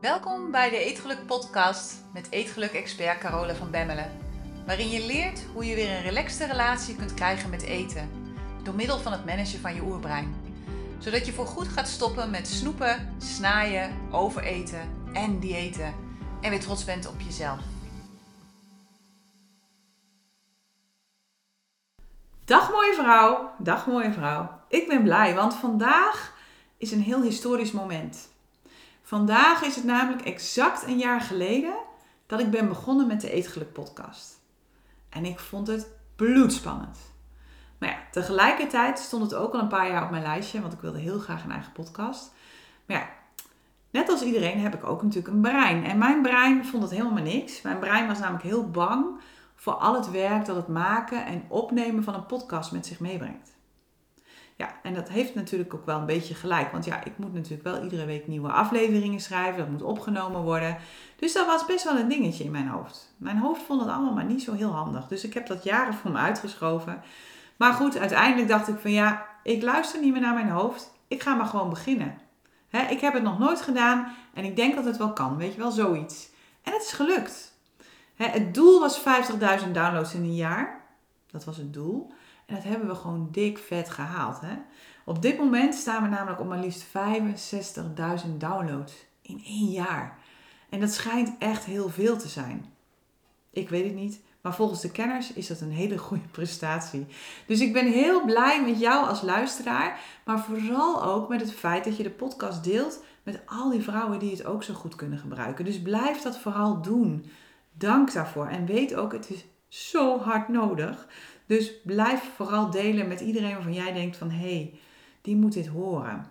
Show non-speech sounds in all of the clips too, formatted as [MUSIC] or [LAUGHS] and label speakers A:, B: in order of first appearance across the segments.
A: Welkom bij de Eetgeluk Podcast met Eetgeluk-expert Carole van Bemmelen. Waarin je leert hoe je weer een relaxte relatie kunt krijgen met eten. Door middel van het managen van je oerbrein. Zodat je voorgoed gaat stoppen met snoepen, snaaien, overeten en diëten. En weer trots bent op jezelf. Dag mooie vrouw, dag mooie vrouw. Ik ben blij, want vandaag is een heel historisch moment. Vandaag is het namelijk exact een jaar geleden dat ik ben begonnen met de Eetgeluk podcast. En ik vond het bloedspannend. Maar ja, tegelijkertijd stond het ook al een paar jaar op mijn lijstje, want ik wilde heel graag een eigen podcast. Maar ja, net als iedereen heb ik ook natuurlijk een brein. En mijn brein vond het helemaal niks. Mijn brein was namelijk heel bang voor al het werk dat het maken en opnemen van een podcast met zich meebrengt. Ja, en dat heeft natuurlijk ook wel een beetje gelijk. Want ja, ik moet natuurlijk wel iedere week nieuwe afleveringen schrijven. Dat moet opgenomen worden. Dus dat was best wel een dingetje in mijn hoofd. Mijn hoofd vond het allemaal maar niet zo heel handig. Dus ik heb dat jaren voor me uitgeschoven. Maar goed, uiteindelijk dacht ik van ja, ik luister niet meer naar mijn hoofd. Ik ga maar gewoon beginnen. ik heb het nog nooit gedaan en ik denk dat het wel kan. Weet je wel, zoiets. En het is gelukt. het doel was 50.000 downloads in een jaar. Dat was het doel. En dat hebben we gewoon dik vet gehaald. Hè? Op dit moment staan we namelijk op maar liefst 65.000 downloads in één jaar. En dat schijnt echt heel veel te zijn. Ik weet het niet, maar volgens de kenners is dat een hele goede [LAUGHS] prestatie. Dus ik ben heel blij met jou als luisteraar, maar vooral ook met het feit dat je de podcast deelt met al die vrouwen die het ook zo goed kunnen gebruiken. Dus blijf dat vooral doen. Dank daarvoor en weet ook, het is zo hard nodig. Dus blijf vooral delen met iedereen waarvan jij denkt van hé, hey, die moet dit horen.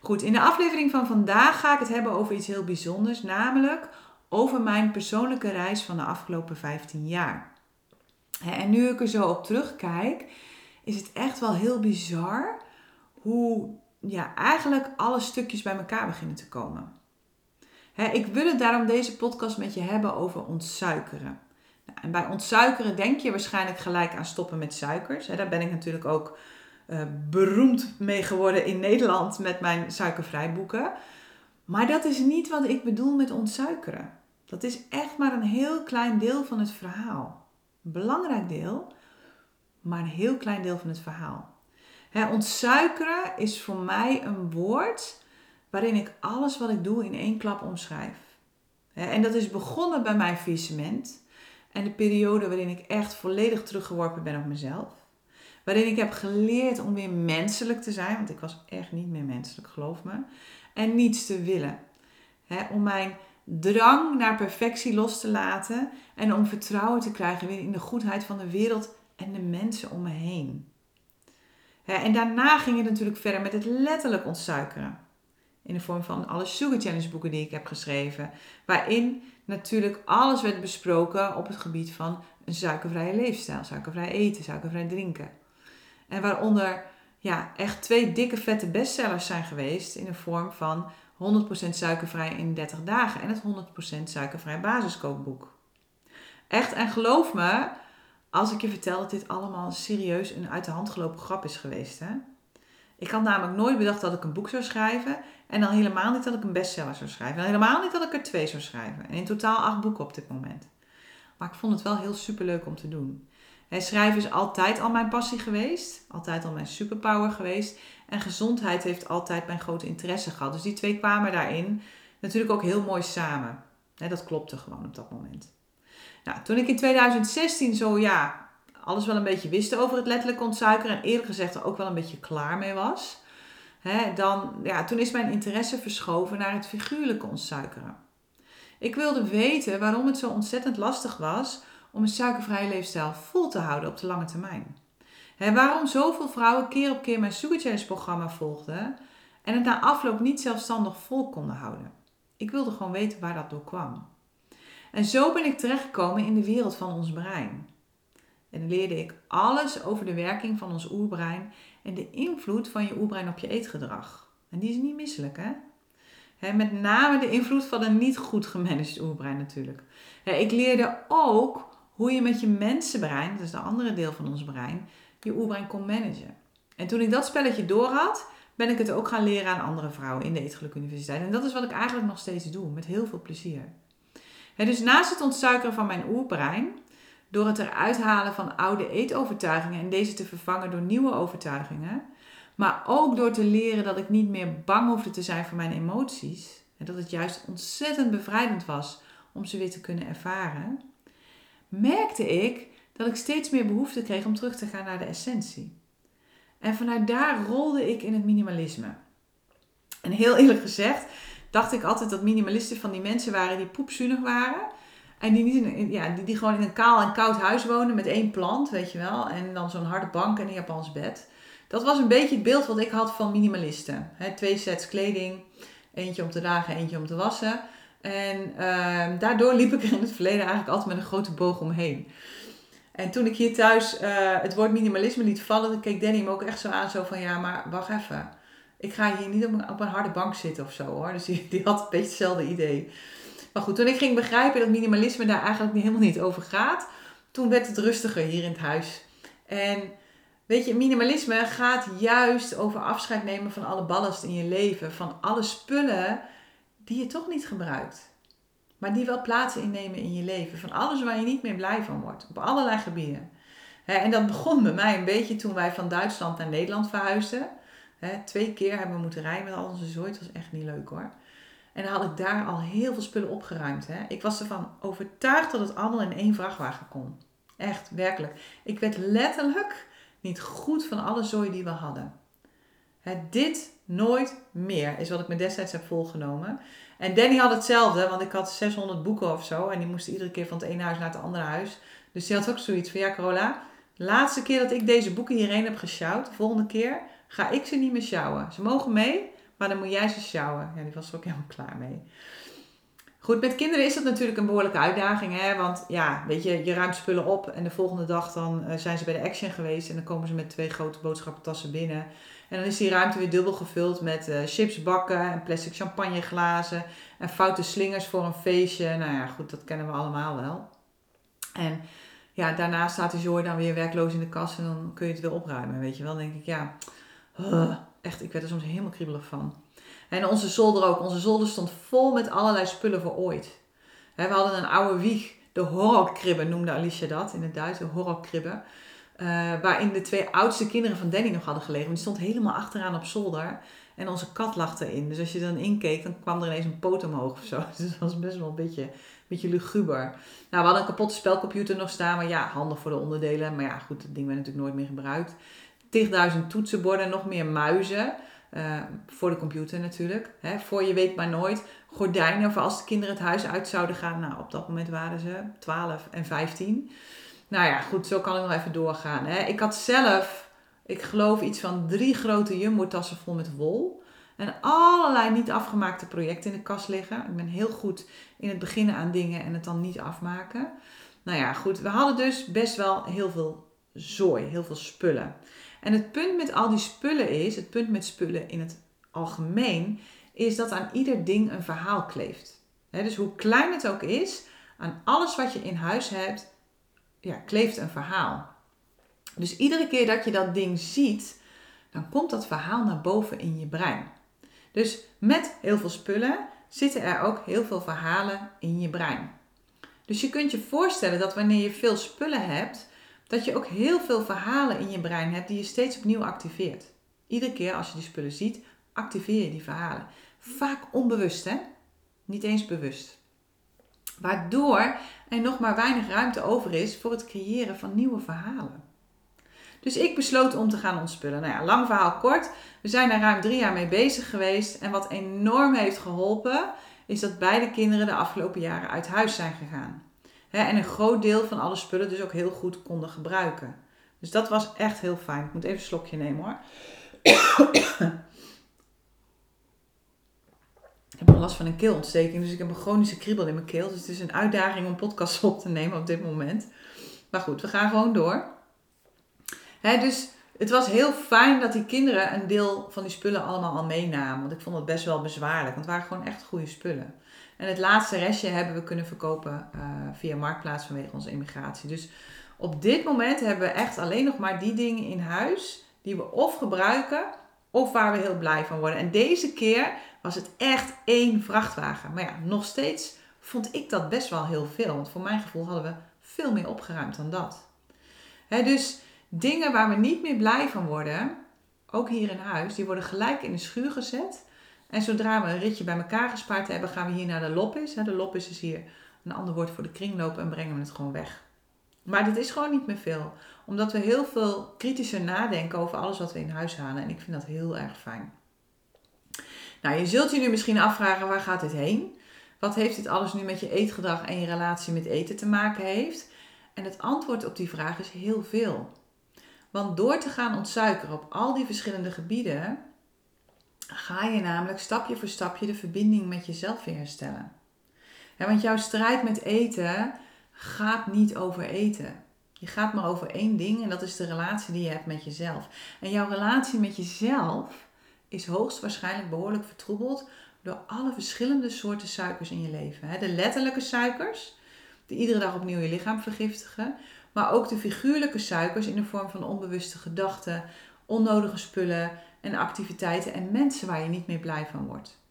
A: Goed, in de aflevering van vandaag ga ik het hebben over iets heel bijzonders, namelijk over mijn persoonlijke reis van de afgelopen 15 jaar. En nu ik er zo op terugkijk, is het echt wel heel bizar hoe ja, eigenlijk alle stukjes bij elkaar beginnen te komen. Ik wil het daarom deze podcast met je hebben over ontsuikeren. En bij ontsuikeren denk je waarschijnlijk gelijk aan stoppen met suikers. Daar ben ik natuurlijk ook uh, beroemd mee geworden in Nederland met mijn suikervrij boeken. Maar dat is niet wat ik bedoel met ontsuikeren. Dat is echt maar een heel klein deel van het verhaal. Een belangrijk deel, maar een heel klein deel van het verhaal. Hè, ontsuikeren is voor mij een woord waarin ik alles wat ik doe in één klap omschrijf. En dat is begonnen bij mijn faillissement. En de periode waarin ik echt volledig teruggeworpen ben op mezelf. Waarin ik heb geleerd om weer menselijk te zijn, want ik was echt niet meer menselijk, geloof me. En niets te willen. om mijn drang naar perfectie los te laten en om vertrouwen te krijgen weer in de goedheid van de wereld en de mensen om me heen. en daarna ging het natuurlijk verder met het letterlijk ontsuikeren. In de vorm van alle Sugar Challenge boeken die ik heb geschreven. Waarin natuurlijk alles werd besproken op het gebied van een suikervrije leefstijl. Suikervrij eten, suikervrij drinken. En waaronder ja, echt twee dikke vette bestsellers zijn geweest in de vorm van 100% suikervrij in 30 dagen en het 100% suikervrij basiskookboek. Echt, en geloof me, als ik je vertel dat dit allemaal serieus een uit de hand gelopen grap is geweest. Hè? Ik had namelijk nooit bedacht dat ik een boek zou schrijven. En dan helemaal niet dat ik een bestseller zou schrijven. En helemaal niet dat ik er twee zou schrijven. En in totaal acht boeken op dit moment. Maar ik vond het wel heel superleuk om te doen. En schrijven is altijd al mijn passie geweest. Altijd al mijn superpower geweest. En gezondheid heeft altijd mijn grote interesse gehad. Dus die twee kwamen daarin natuurlijk ook heel mooi samen. dat klopte gewoon op dat moment. Nou, toen ik in 2016 zo ja, alles wel een beetje wist over het letterlijk ontsuikeren en eerlijk gezegd er ook wel een beetje klaar mee was, dan, ja, toen is mijn interesse verschoven naar het figuurlijke ontsuikeren. Ik wilde weten waarom het zo ontzettend lastig was om een suikervrije leefstijl vol te houden op de lange termijn. Waarom zoveel vrouwen keer op keer mijn Sugar Challenge programma volgden en het na afloop niet zelfstandig vol konden houden. Ik wilde gewoon weten waar dat door kwam. En zo ben ik terechtgekomen in de wereld van ons brein. En leerde ik alles over de werking van ons oerbrein en de invloed van je oerbrein op je eetgedrag. En die is niet misselijk, hè? met name de invloed van een niet goed gemanaged oerbrein natuurlijk. ik leerde ook hoe je met je mensenbrein, dat is de andere deel van ons brein, je oerbrein kon managen. En toen ik dat spelletje door had, ben ik het ook gaan leren aan andere vrouwen in de Eetgeluk Universiteit. En dat is wat ik eigenlijk nog steeds doe, met heel veel plezier. dus naast het ontsuikeren van mijn oerbrein, door het eruit halen van oude eetovertuigingen en deze te vervangen door nieuwe overtuigingen, maar ook door te leren dat ik niet meer bang hoefde te zijn voor mijn emoties, en dat het juist ontzettend bevrijdend was om ze weer te kunnen ervaren, merkte ik dat ik steeds meer behoefte kreeg om terug te gaan naar de essentie. En vanuit daar rolde ik in het minimalisme. En heel eerlijk gezegd, dacht ik altijd dat minimalisten van die mensen waren die poepzunig waren. En die, niet in, ja, die, die gewoon in een kaal en koud huis wonen met één plant, weet je wel. En dan zo'n harde bank en een Japans bed. Dat was een beetje het beeld wat ik had van minimalisten. twee sets kleding, eentje om te dragen, eentje om te wassen. En uh, daardoor liep ik er in het verleden eigenlijk altijd met een grote boog omheen. En toen ik hier thuis uh, het woord minimalisme liet vallen, keek Danny me ook echt zo aan, zo van ja, maar wacht even. Ik ga hier niet op een, op een harde bank zitten of zo hoor. Dus die, die had een beetje hetzelfde idee. Maar goed, toen ik ging begrijpen dat minimalisme daar eigenlijk helemaal niet over gaat, toen werd het rustiger hier in het huis. En weet je, minimalisme gaat juist over afscheid nemen van alle ballast in je leven, van alle spullen die je toch niet gebruikt. Maar die wel plaats innemen in je leven. Van alles waar je niet meer blij van wordt. Op allerlei gebieden. en dat begon bij mij een beetje toen wij van Duitsland naar Nederland verhuisden. twee keer hebben we moeten rijden met al onze zooi. Het was echt niet leuk hoor. En dan had ik daar al heel veel spullen opgeruimd. Ik was ervan overtuigd dat het allemaal in één vrachtwagen kon. Echt, werkelijk. Ik werd letterlijk niet goed van alle zooi die we hadden. dit nooit meer is wat ik me destijds heb volgenomen. En Danny had hetzelfde, want ik had 600 boeken of zo. En die moesten iedere keer van het ene huis naar het andere huis. Dus die had ook zoiets van, ja Carola, de laatste keer dat ik deze boeken hierheen heb gesjouwd, de volgende keer ga ik ze niet meer sjouwen. Ze mogen mee, maar dan moet jij ze sjouwen. Ja, die was er ook helemaal klaar mee. Goed, met kinderen is dat natuurlijk een behoorlijke uitdaging. Hè? Want ja, weet je, je ruimt spullen op en de volgende dag dan eh, zijn ze bij de Action geweest. En dan komen ze met twee grote boodschappentassen binnen. En dan is die ruimte weer dubbel gevuld met uh, chipsbakken en plastic champagneglazen en foute slingers voor een feestje. Nou ja, goed, dat kennen we allemaal wel. En ja, daarna staat die zooi dan weer werkloos in de kast en dan kun je het weer opruimen, weet je wel. Denk ik, ja, echt, ik werd er soms helemaal kriebelig van. En onze zolder ook. Onze zolder stond vol met allerlei spullen voor ooit. We hadden een oude wieg, de horrorkribbe noemde Alicia dat in het Duits, de horrorkribbe. Uh, waarin de twee oudste kinderen van Danny nog hadden gelegen. Die stond helemaal achteraan op zolder. En onze kat lag erin. Dus als je dan inkeek, dan kwam er ineens een poot omhoog of zo. [LAUGHS] Dus dat was best wel een beetje, een beetje luguber. Nou, we hadden een kapotte spelcomputer nog staan. Maar ja, handig voor de onderdelen. Maar ja, goed, dat ding werd natuurlijk nooit meer gebruikt. 10.000 toetsenborden, nog meer muizen. Uh, voor de computer natuurlijk. Hè, voor je weet maar nooit. Gordijnen voor als de kinderen het huis uit zouden gaan. Nou, op dat moment waren ze 12 en 15. Nou ja, goed, zo kan ik nog even doorgaan. Hè. Ik had zelf, ik geloof iets van drie grote jumbo-tassen vol met wol. En allerlei niet afgemaakte projecten in de kast liggen. Ik ben heel goed in het beginnen aan dingen en het dan niet afmaken. Nou ja, goed. We hadden dus best wel heel veel zooi, heel veel spullen. En het punt met al die spullen is, het punt met spullen in het algemeen, is dat aan ieder ding een verhaal kleeft. dus hoe klein het ook is, aan alles wat je in huis hebt, ja, kleeft een verhaal. Dus iedere keer dat je dat ding ziet, dan komt dat verhaal naar boven in je brein. Dus met heel veel spullen zitten er ook heel veel verhalen in je brein. Dus je kunt je voorstellen dat wanneer je veel spullen hebt, dat je ook heel veel verhalen in je brein hebt die je steeds opnieuw activeert. Iedere keer als je die spullen ziet, activeer je die verhalen. Vaak onbewust, hè? Niet eens bewust. Waardoor er nog maar weinig ruimte over is voor het creëren van nieuwe verhalen. Dus ik besloot om te gaan ontspullen. Nou ja, lang verhaal kort. We zijn daar ruim drie jaar mee bezig geweest. En wat enorm heeft geholpen, is dat beide kinderen de afgelopen jaren uit huis zijn gegaan. En een groot deel van alle spullen dus ook heel goed konden gebruiken. Dus dat was echt heel fijn. Ik moet even een slokje nemen hoor. Ik heb last van een keelontsteking, dus ik heb een chronische kriebel in mijn keel. Dus het is een uitdaging om podcasts op te nemen op dit moment. Maar goed, we gaan gewoon door. Hè, dus het was heel fijn dat die kinderen een deel van die spullen allemaal al meenamen. Want ik vond het best wel bezwaarlijk, want het waren gewoon echt goede spullen. En het laatste restje hebben we kunnen verkopen uh, via Marktplaats vanwege onze immigratie. Dus op dit moment hebben we echt alleen nog maar die dingen in huis die we of gebruiken of waar we heel blij van worden. En deze keer was het echt één vrachtwagen. Maar ja, nog steeds vond ik dat best wel heel veel. Want voor mijn gevoel hadden we veel meer opgeruimd dan dat. dus dingen waar we niet meer blij van worden, ook hier in huis, die worden gelijk in de schuur gezet. En zodra we een ritje bij elkaar gespaard hebben, gaan we hier naar de loppis. De loppis is hier een ander woord voor de kringloop en brengen we het gewoon weg. Maar dit is gewoon niet meer veel. Omdat we heel veel kritischer nadenken over alles wat we in huis halen. En ik vind dat heel erg fijn. Nou, je zult je nu misschien afvragen, waar gaat dit heen? Wat heeft dit alles nu met je eetgedrag en je relatie met eten te maken heeft? En het antwoord op die vraag is heel veel. Want door te gaan ontsuikeren op al die verschillende gebieden, ga je namelijk stapje voor stapje de verbinding met jezelf weer herstellen. want jouw strijd met eten gaat niet over eten. Je gaat maar over één ding en dat is de relatie die je hebt met jezelf. En jouw relatie met jezelf is hoogstwaarschijnlijk behoorlijk vertroebeld door alle verschillende soorten suikers in je leven. De letterlijke suikers, die iedere dag opnieuw je lichaam vergiftigen, maar ook de figuurlijke suikers in de vorm van onbewuste gedachten, onnodige spullen en activiteiten en mensen waar je niet meer blij van wordt.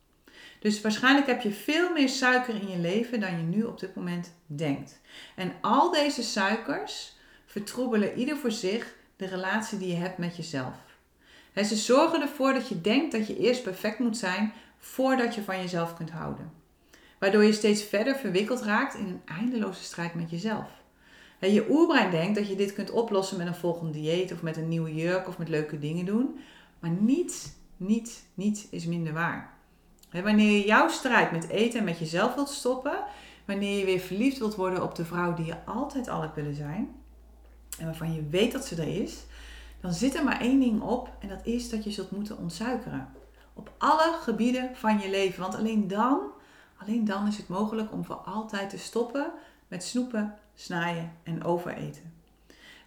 A: Dus waarschijnlijk heb je veel meer suiker in je leven dan je nu op dit moment denkt. En al deze suikers vertroebelen ieder voor zich de relatie die je hebt met jezelf. ze zorgen ervoor dat je denkt dat je eerst perfect moet zijn voordat je van jezelf kunt houden. Waardoor je steeds verder verwikkeld raakt in een eindeloze strijd met jezelf. Je oerbrein denkt dat je dit kunt oplossen met een volgend dieet of met een nieuwe jurk of met leuke dingen doen. Maar niets, niets, niets is minder waar. Wanneer je jouw strijd met eten en met jezelf wilt stoppen, wanneer je weer verliefd wilt worden op de vrouw die je altijd al hebt willen zijn, en waarvan je weet dat ze er is, dan zit er maar één ding op en dat is dat je zult moeten ontsuikeren. Op alle gebieden van je leven. Want alleen dan, alleen dan is het mogelijk om voor altijd te stoppen met snoepen, snaaien en overeten.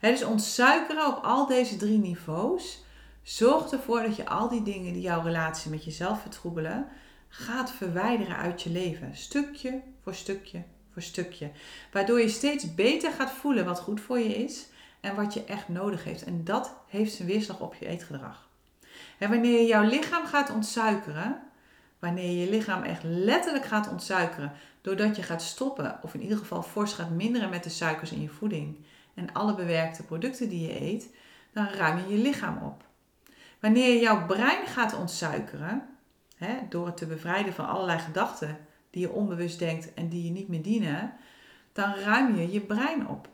A: dus ontsuikeren op al deze drie niveaus zorgt ervoor dat je al die dingen die jouw relatie met jezelf vertroebelen, gaat verwijderen uit je leven. Stukje voor stukje voor stukje. Waardoor je steeds beter gaat voelen wat goed voor je is en wat je echt nodig heeft. En dat heeft zijn weerslag op je eetgedrag. En wanneer je jouw lichaam gaat ontsuikeren, wanneer je je lichaam echt letterlijk gaat ontsuikeren, doordat je gaat stoppen, of in ieder geval fors gaat minderen met de suikers in je voeding en alle bewerkte producten die je eet, dan ruim je je lichaam op. Wanneer jouw brein gaat ontsuikeren, hè, door het te bevrijden van allerlei gedachten die je onbewust denkt en die je niet meer dienen, dan ruim je je brein op.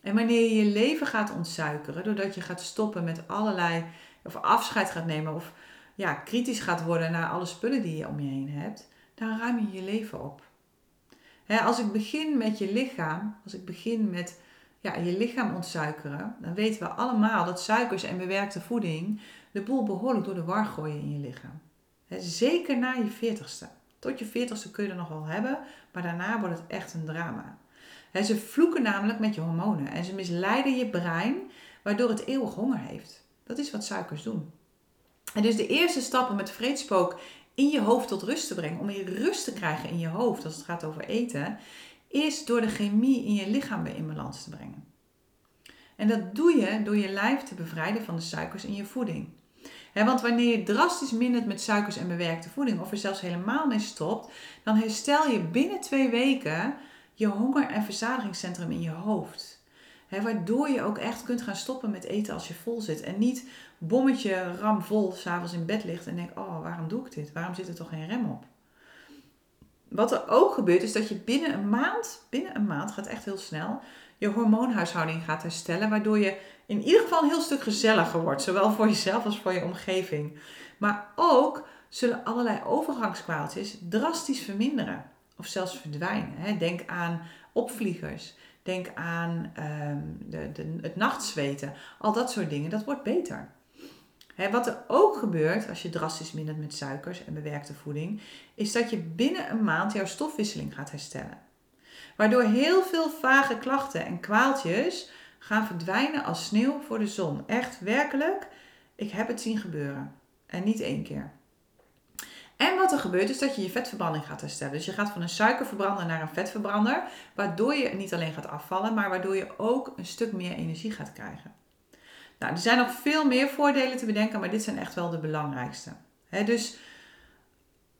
A: En wanneer je je leven gaat ontsuikeren, doordat je gaat stoppen met allerlei, of afscheid gaat nemen, of ja, kritisch gaat worden naar alle spullen die je om je heen hebt, dan ruim je je leven op. als ik begin met je lichaam, als ik begin met ja, je lichaam ontsuikeren, dan weten we allemaal dat suikers en bewerkte voeding de boel behoorlijk door de war gooien in je lichaam. zeker na je veertigste. Tot je veertigste kun je er nog wel hebben, maar daarna wordt het echt een drama. ze vloeken namelijk met je hormonen en ze misleiden je brein, waardoor het eeuwig honger heeft. Dat is wat suikers doen. En dus de eerste stap om het vreedspook in je hoofd tot rust te brengen, om meer rust te krijgen in je hoofd als het gaat over eten, is door de chemie in je lichaam weer in balans te brengen. En dat doe je door je lijf te bevrijden van de suikers in je voeding. want wanneer je drastisch mindert met suikers en bewerkte voeding, of er zelfs helemaal mee stopt, dan herstel je binnen twee weken je honger- en verzadigingscentrum in je hoofd. waardoor je ook echt kunt gaan stoppen met eten als je vol zit. En niet bommetje ramvol s'avonds in bed ligt en denk, oh waarom doe ik dit? Waarom zit er toch geen rem op? Wat er ook gebeurt is dat je binnen een maand, binnen een maand gaat echt heel snel, je hormoonhuishouding gaat herstellen. Waardoor je in ieder geval een heel stuk gezelliger wordt. Zowel voor jezelf als voor je omgeving. Maar ook zullen allerlei overgangskwaaltjes drastisch verminderen. Of zelfs verdwijnen. Denk aan opvliegers. Denk aan ehm, de, de, het nachtzweten. Al dat soort dingen. Dat wordt beter wat er ook gebeurt als je drastisch mindert met suikers en bewerkte voeding, is dat je binnen een maand jouw stofwisseling gaat herstellen. Waardoor heel veel vage klachten en kwaaltjes gaan verdwijnen als sneeuw voor de zon. Echt werkelijk, ik heb het zien gebeuren. En niet één keer. En wat er gebeurt is dat je je vetverbranding gaat herstellen. Dus je gaat van een suikerverbrander naar een vetverbrander, waardoor je niet alleen gaat afvallen, maar waardoor je ook een stuk meer energie gaat krijgen. Nou, er zijn nog veel meer voordelen te bedenken, maar dit zijn echt wel de belangrijkste. dus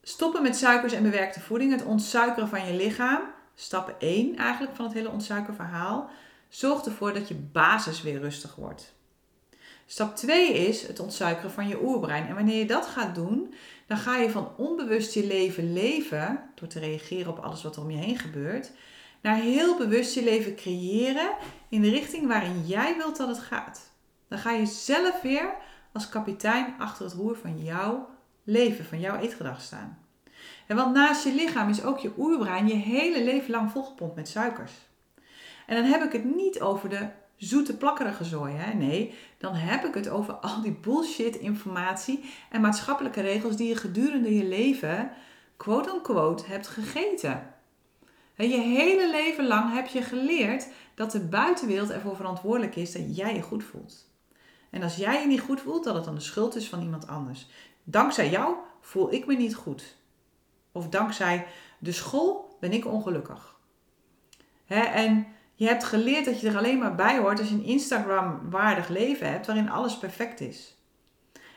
A: stoppen met suikers en bewerkte voeding, het ontsuikeren van je lichaam, stap 1 eigenlijk van het hele ontsuikerverhaal, zorgt ervoor dat je basis weer rustig wordt. Stap 2 is het ontsuikeren van je oerbrein. En wanneer je dat gaat doen, dan ga je van onbewust je leven leven, door te reageren op alles wat er om je heen gebeurt, naar heel bewust je leven creëren in de richting waarin jij wilt dat het gaat. Dan ga je zelf weer als kapitein achter het roer van jouw leven, van jouw eetgedrag staan. En want naast je lichaam is ook je oerbrein je hele leven lang volgepompt met suikers. En dan heb ik het niet over de zoete plakkerige zooi. Hè? Nee, dan heb ik het over al die bullshit informatie en maatschappelijke regels die je gedurende je leven, quote unquote, hebt gegeten. Je hele leven lang heb je geleerd dat de buitenwereld ervoor verantwoordelijk is dat jij je goed voelt. En als jij je niet goed voelt, dat het dan de schuld is van iemand anders. Dankzij jou voel ik me niet goed. Of dankzij de school ben ik ongelukkig. en je hebt geleerd dat je er alleen maar bij hoort als je een Instagram-waardig leven hebt waarin alles perfect is.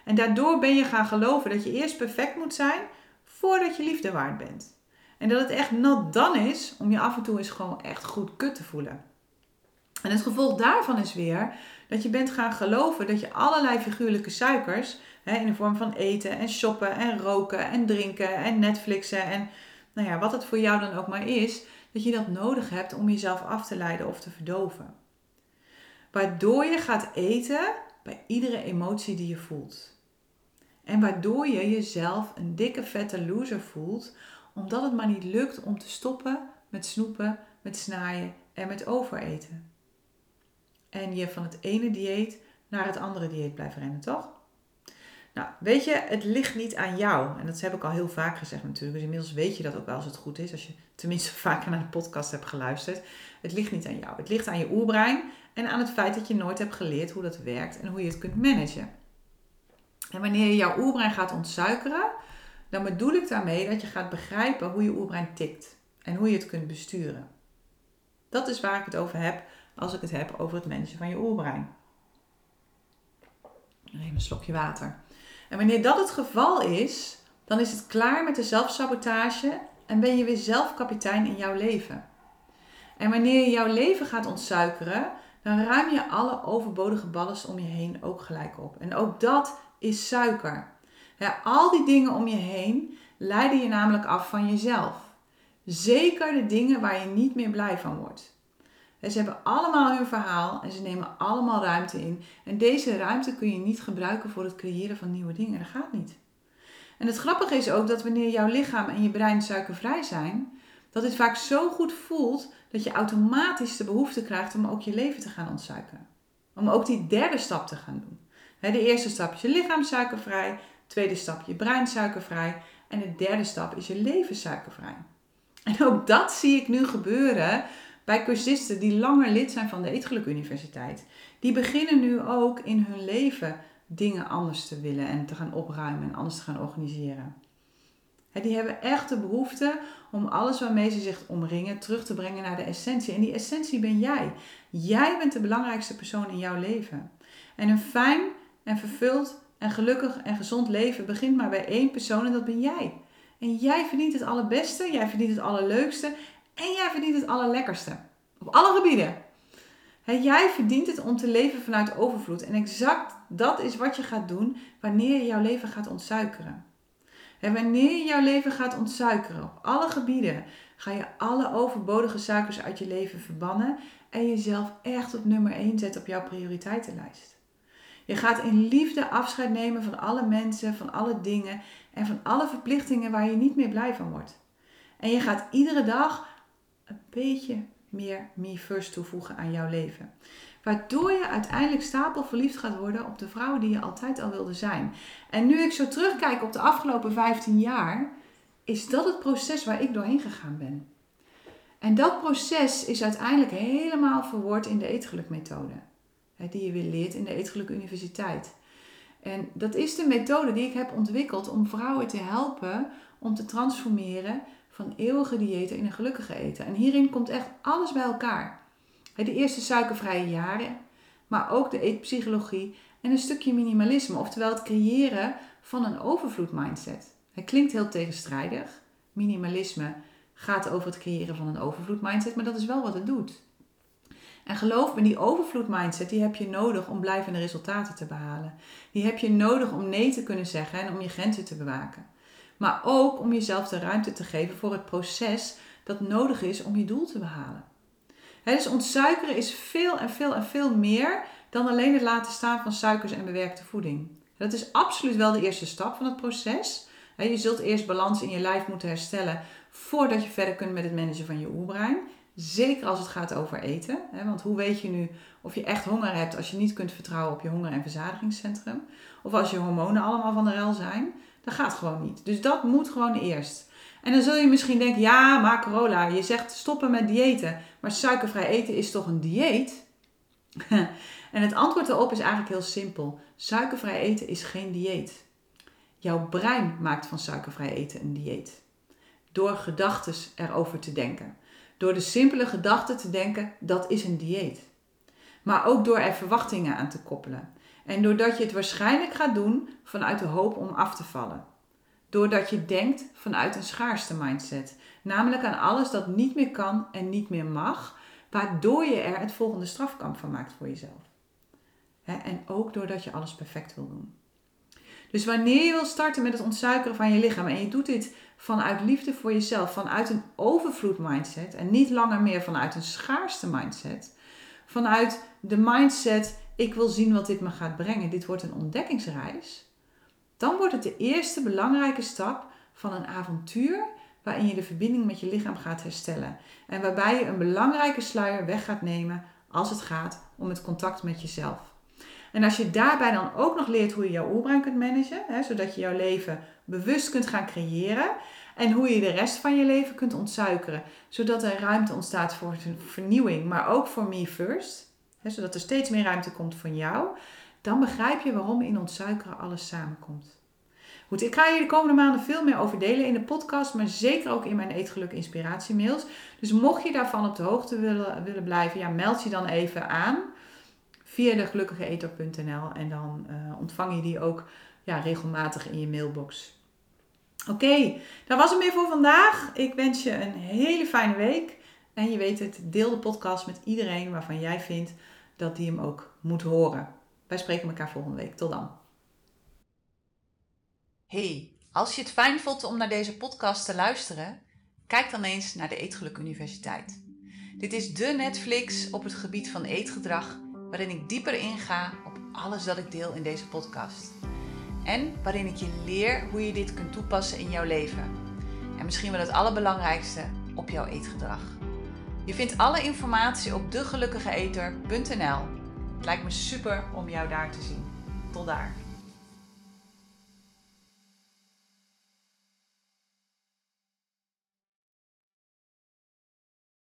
A: En daardoor ben je gaan geloven dat je eerst perfect moet zijn voordat je liefde waard bent. En dat het echt not dan is om je af en toe eens gewoon echt goed kut te voelen. En het gevolg daarvan is weer dat je bent gaan geloven dat je allerlei figuurlijke suikers, hè, in de vorm van eten en shoppen en roken en drinken en Netflixen en nou ja, wat het voor jou dan ook maar is, dat je dat nodig hebt om jezelf af te leiden of te verdoven. Waardoor je gaat eten bij iedere emotie die je voelt. En waardoor je jezelf een dikke vette loser voelt, omdat het maar niet lukt om te stoppen met snoepen, met snaaien en met overeten. En je van het ene dieet naar het andere dieet blijft rennen, toch? Nou, weet je, het ligt niet aan jou. En dat heb ik al heel vaak gezegd natuurlijk. Dus inmiddels weet je dat ook wel als het goed is. Als je tenminste [LAUGHS] vaker naar de podcast hebt geluisterd. Het ligt niet aan jou. Het ligt aan je oerbrein. En aan het feit dat je nooit hebt geleerd hoe dat werkt en hoe je het kunt managen. En wanneer je jouw oerbrein gaat ontsuikeren, dan bedoel ik daarmee dat je gaat begrijpen hoe je oerbrein tikt. En hoe je het kunt besturen. Dat is waar ik het over heb als ik het heb over het managen van je oerbrein. Even een slokje water. En wanneer dat het geval is, dan is het klaar met de zelfsabotage en ben je weer zelf kapitein in jouw leven. En wanneer je jouw leven gaat ontsuikeren, dan ruim je alle overbodige ballast om je heen ook gelijk op. En ook dat is suiker. Al die dingen om je heen leiden je namelijk af van jezelf. Zeker de dingen waar je niet meer blij van wordt. Ze hebben allemaal hun verhaal en ze nemen allemaal ruimte in. En deze ruimte kun je niet gebruiken voor het creëren van nieuwe dingen. Dat gaat niet. En het grappige is ook dat wanneer jouw lichaam en je brein suikervrij zijn, dat het vaak zo goed voelt dat je automatisch de behoefte krijgt om ook je leven te gaan ontsuikeren. Om ook die derde stap te gaan doen. De eerste stap is je lichaam suikervrij, tweede stap je brein suikervrij en de derde stap is je leven suikervrij. En ook dat zie ik nu gebeuren bij cursisten die langer lid zijn van de Eetgeluk Universiteit. Die beginnen nu ook in hun leven dingen anders te willen en te gaan opruimen en anders te gaan organiseren. Die hebben echt de behoefte om alles waarmee ze zich omringen terug te brengen naar de essentie. En die essentie ben jij. Jij bent de belangrijkste persoon in jouw leven. En een fijn en vervuld en gelukkig en gezond leven begint maar bij één persoon en dat ben jij. En jij verdient het allerbeste, jij verdient het allerleukste en jij verdient het allerlekkerste. Op alle gebieden. jij verdient het om te leven vanuit overvloed. En exact dat is wat je gaat doen wanneer je jouw leven gaat ontsuikeren. En wanneer je jouw leven gaat ontsuikeren op alle gebieden, ga je alle overbodige suikers uit je leven verbannen en jezelf echt op nummer 1 zetten op jouw prioriteitenlijst. Je gaat in liefde afscheid nemen van alle mensen, van alle dingen en van alle verplichtingen waar je niet meer blij van wordt. En je gaat iedere dag een beetje meer me first toevoegen aan jouw leven. Waardoor je uiteindelijk stapelverliefd gaat worden op de vrouw die je altijd al wilde zijn. En nu ik zo terugkijk op de afgelopen 15 jaar, is dat het proces waar ik doorheen gegaan ben. En dat proces is uiteindelijk helemaal verwoord in de eetgelukmethode. Die je weer leert in de Eetgeluk Universiteit. En dat is de methode die ik heb ontwikkeld om vrouwen te helpen om te transformeren van eeuwige diëten in een gelukkige eten. En hierin komt echt alles bij elkaar. De eerste suikervrije jaren, maar ook de eetpsychologie en een stukje minimalisme, oftewel het creëren van een overvloed mindset. Het klinkt heel tegenstrijdig. Minimalisme gaat over het creëren van een overvloed mindset, maar dat is wel wat het doet. En geloof me, die overvloed mindset die heb je nodig om blijvende resultaten te behalen. Die heb je nodig om nee te kunnen zeggen en om je grenzen te bewaken. Maar ook om jezelf de ruimte te geven voor het proces dat nodig is om je doel te behalen. dus ontsuikeren is veel en veel en veel meer dan alleen het laten staan van suikers en bewerkte voeding. Dat is absoluut wel de eerste stap van het proces. Je zult eerst balans in je lijf moeten herstellen voordat je verder kunt met het managen van je oerbrein. Zeker als het gaat over eten. Want hoe weet je nu of je echt honger hebt als je niet kunt vertrouwen op je honger- en verzadigingscentrum? Of als je hormonen allemaal van de rel zijn? Dat gaat gewoon niet. Dus dat moet gewoon eerst. En dan zul je misschien denken, ja, maar Corolla, je zegt stoppen met diëten. Maar suikervrij eten is toch een dieet? [LAUGHS] en het antwoord daarop is eigenlijk heel simpel. Suikervrij eten is geen dieet. Jouw brein maakt van suikervrij eten een dieet. Door gedachten erover te denken. Door de simpele gedachte te denken, dat is een dieet. Maar ook door er verwachtingen aan te koppelen. En doordat je het waarschijnlijk gaat doen vanuit de hoop om af te vallen. Doordat je denkt vanuit een schaarste mindset. Namelijk aan alles dat niet meer kan en niet meer mag. Waardoor je er het volgende strafkamp van maakt voor jezelf. En ook doordat je alles perfect wil doen. Dus wanneer je wil starten met het ontsuikeren van je lichaam en je doet dit vanuit liefde voor jezelf, vanuit een overvloed mindset en niet langer meer vanuit een schaarste mindset, vanuit de mindset ik wil zien wat dit me gaat brengen, dit wordt een ontdekkingsreis, dan wordt het de eerste belangrijke stap van een avontuur waarin je de verbinding met je lichaam gaat herstellen en waarbij je een belangrijke sluier weg gaat nemen als het gaat om het contact met jezelf. En als je daarbij dan ook nog leert hoe je jouw oerbrein kunt managen, hè, zodat je jouw leven bewust kunt gaan creëren en hoe je de rest van je leven kunt ontsuikeren, zodat er ruimte ontstaat voor vernieuwing, maar ook voor me first, zodat er steeds meer ruimte komt van jou, dan begrijp je waarom in ontsuikeren alles samenkomt. Goed, ik ga hier de komende maanden veel meer over delen in de podcast, maar zeker ook in mijn Eetgeluk inspiratiemails. Dus mocht je daarvan op de hoogte willen, willen blijven, ja, meld je dan even aan via de gelukkigeeter.nl en dan uh, ontvang je die ook ja, regelmatig in je mailbox. Oké, dat was het meer voor vandaag. Ik wens je een hele fijne week. En je weet het, deel de podcast met iedereen waarvan jij vindt dat die hem ook moet horen. Wij spreken elkaar volgende week. Tot dan. Hey, als je het fijn vond om naar deze podcast te luisteren, kijk dan eens naar de Eetgeluk Universiteit. Dit is de Netflix op het gebied van eetgedrag waarin ik dieper inga op alles dat ik deel in deze podcast. En waarin ik je leer hoe je dit kunt toepassen in jouw leven. En misschien wel het allerbelangrijkste, op jouw eetgedrag. Je vindt alle informatie op degelukkigeeter.nl. Het lijkt me super om jou daar te zien. Tot daar.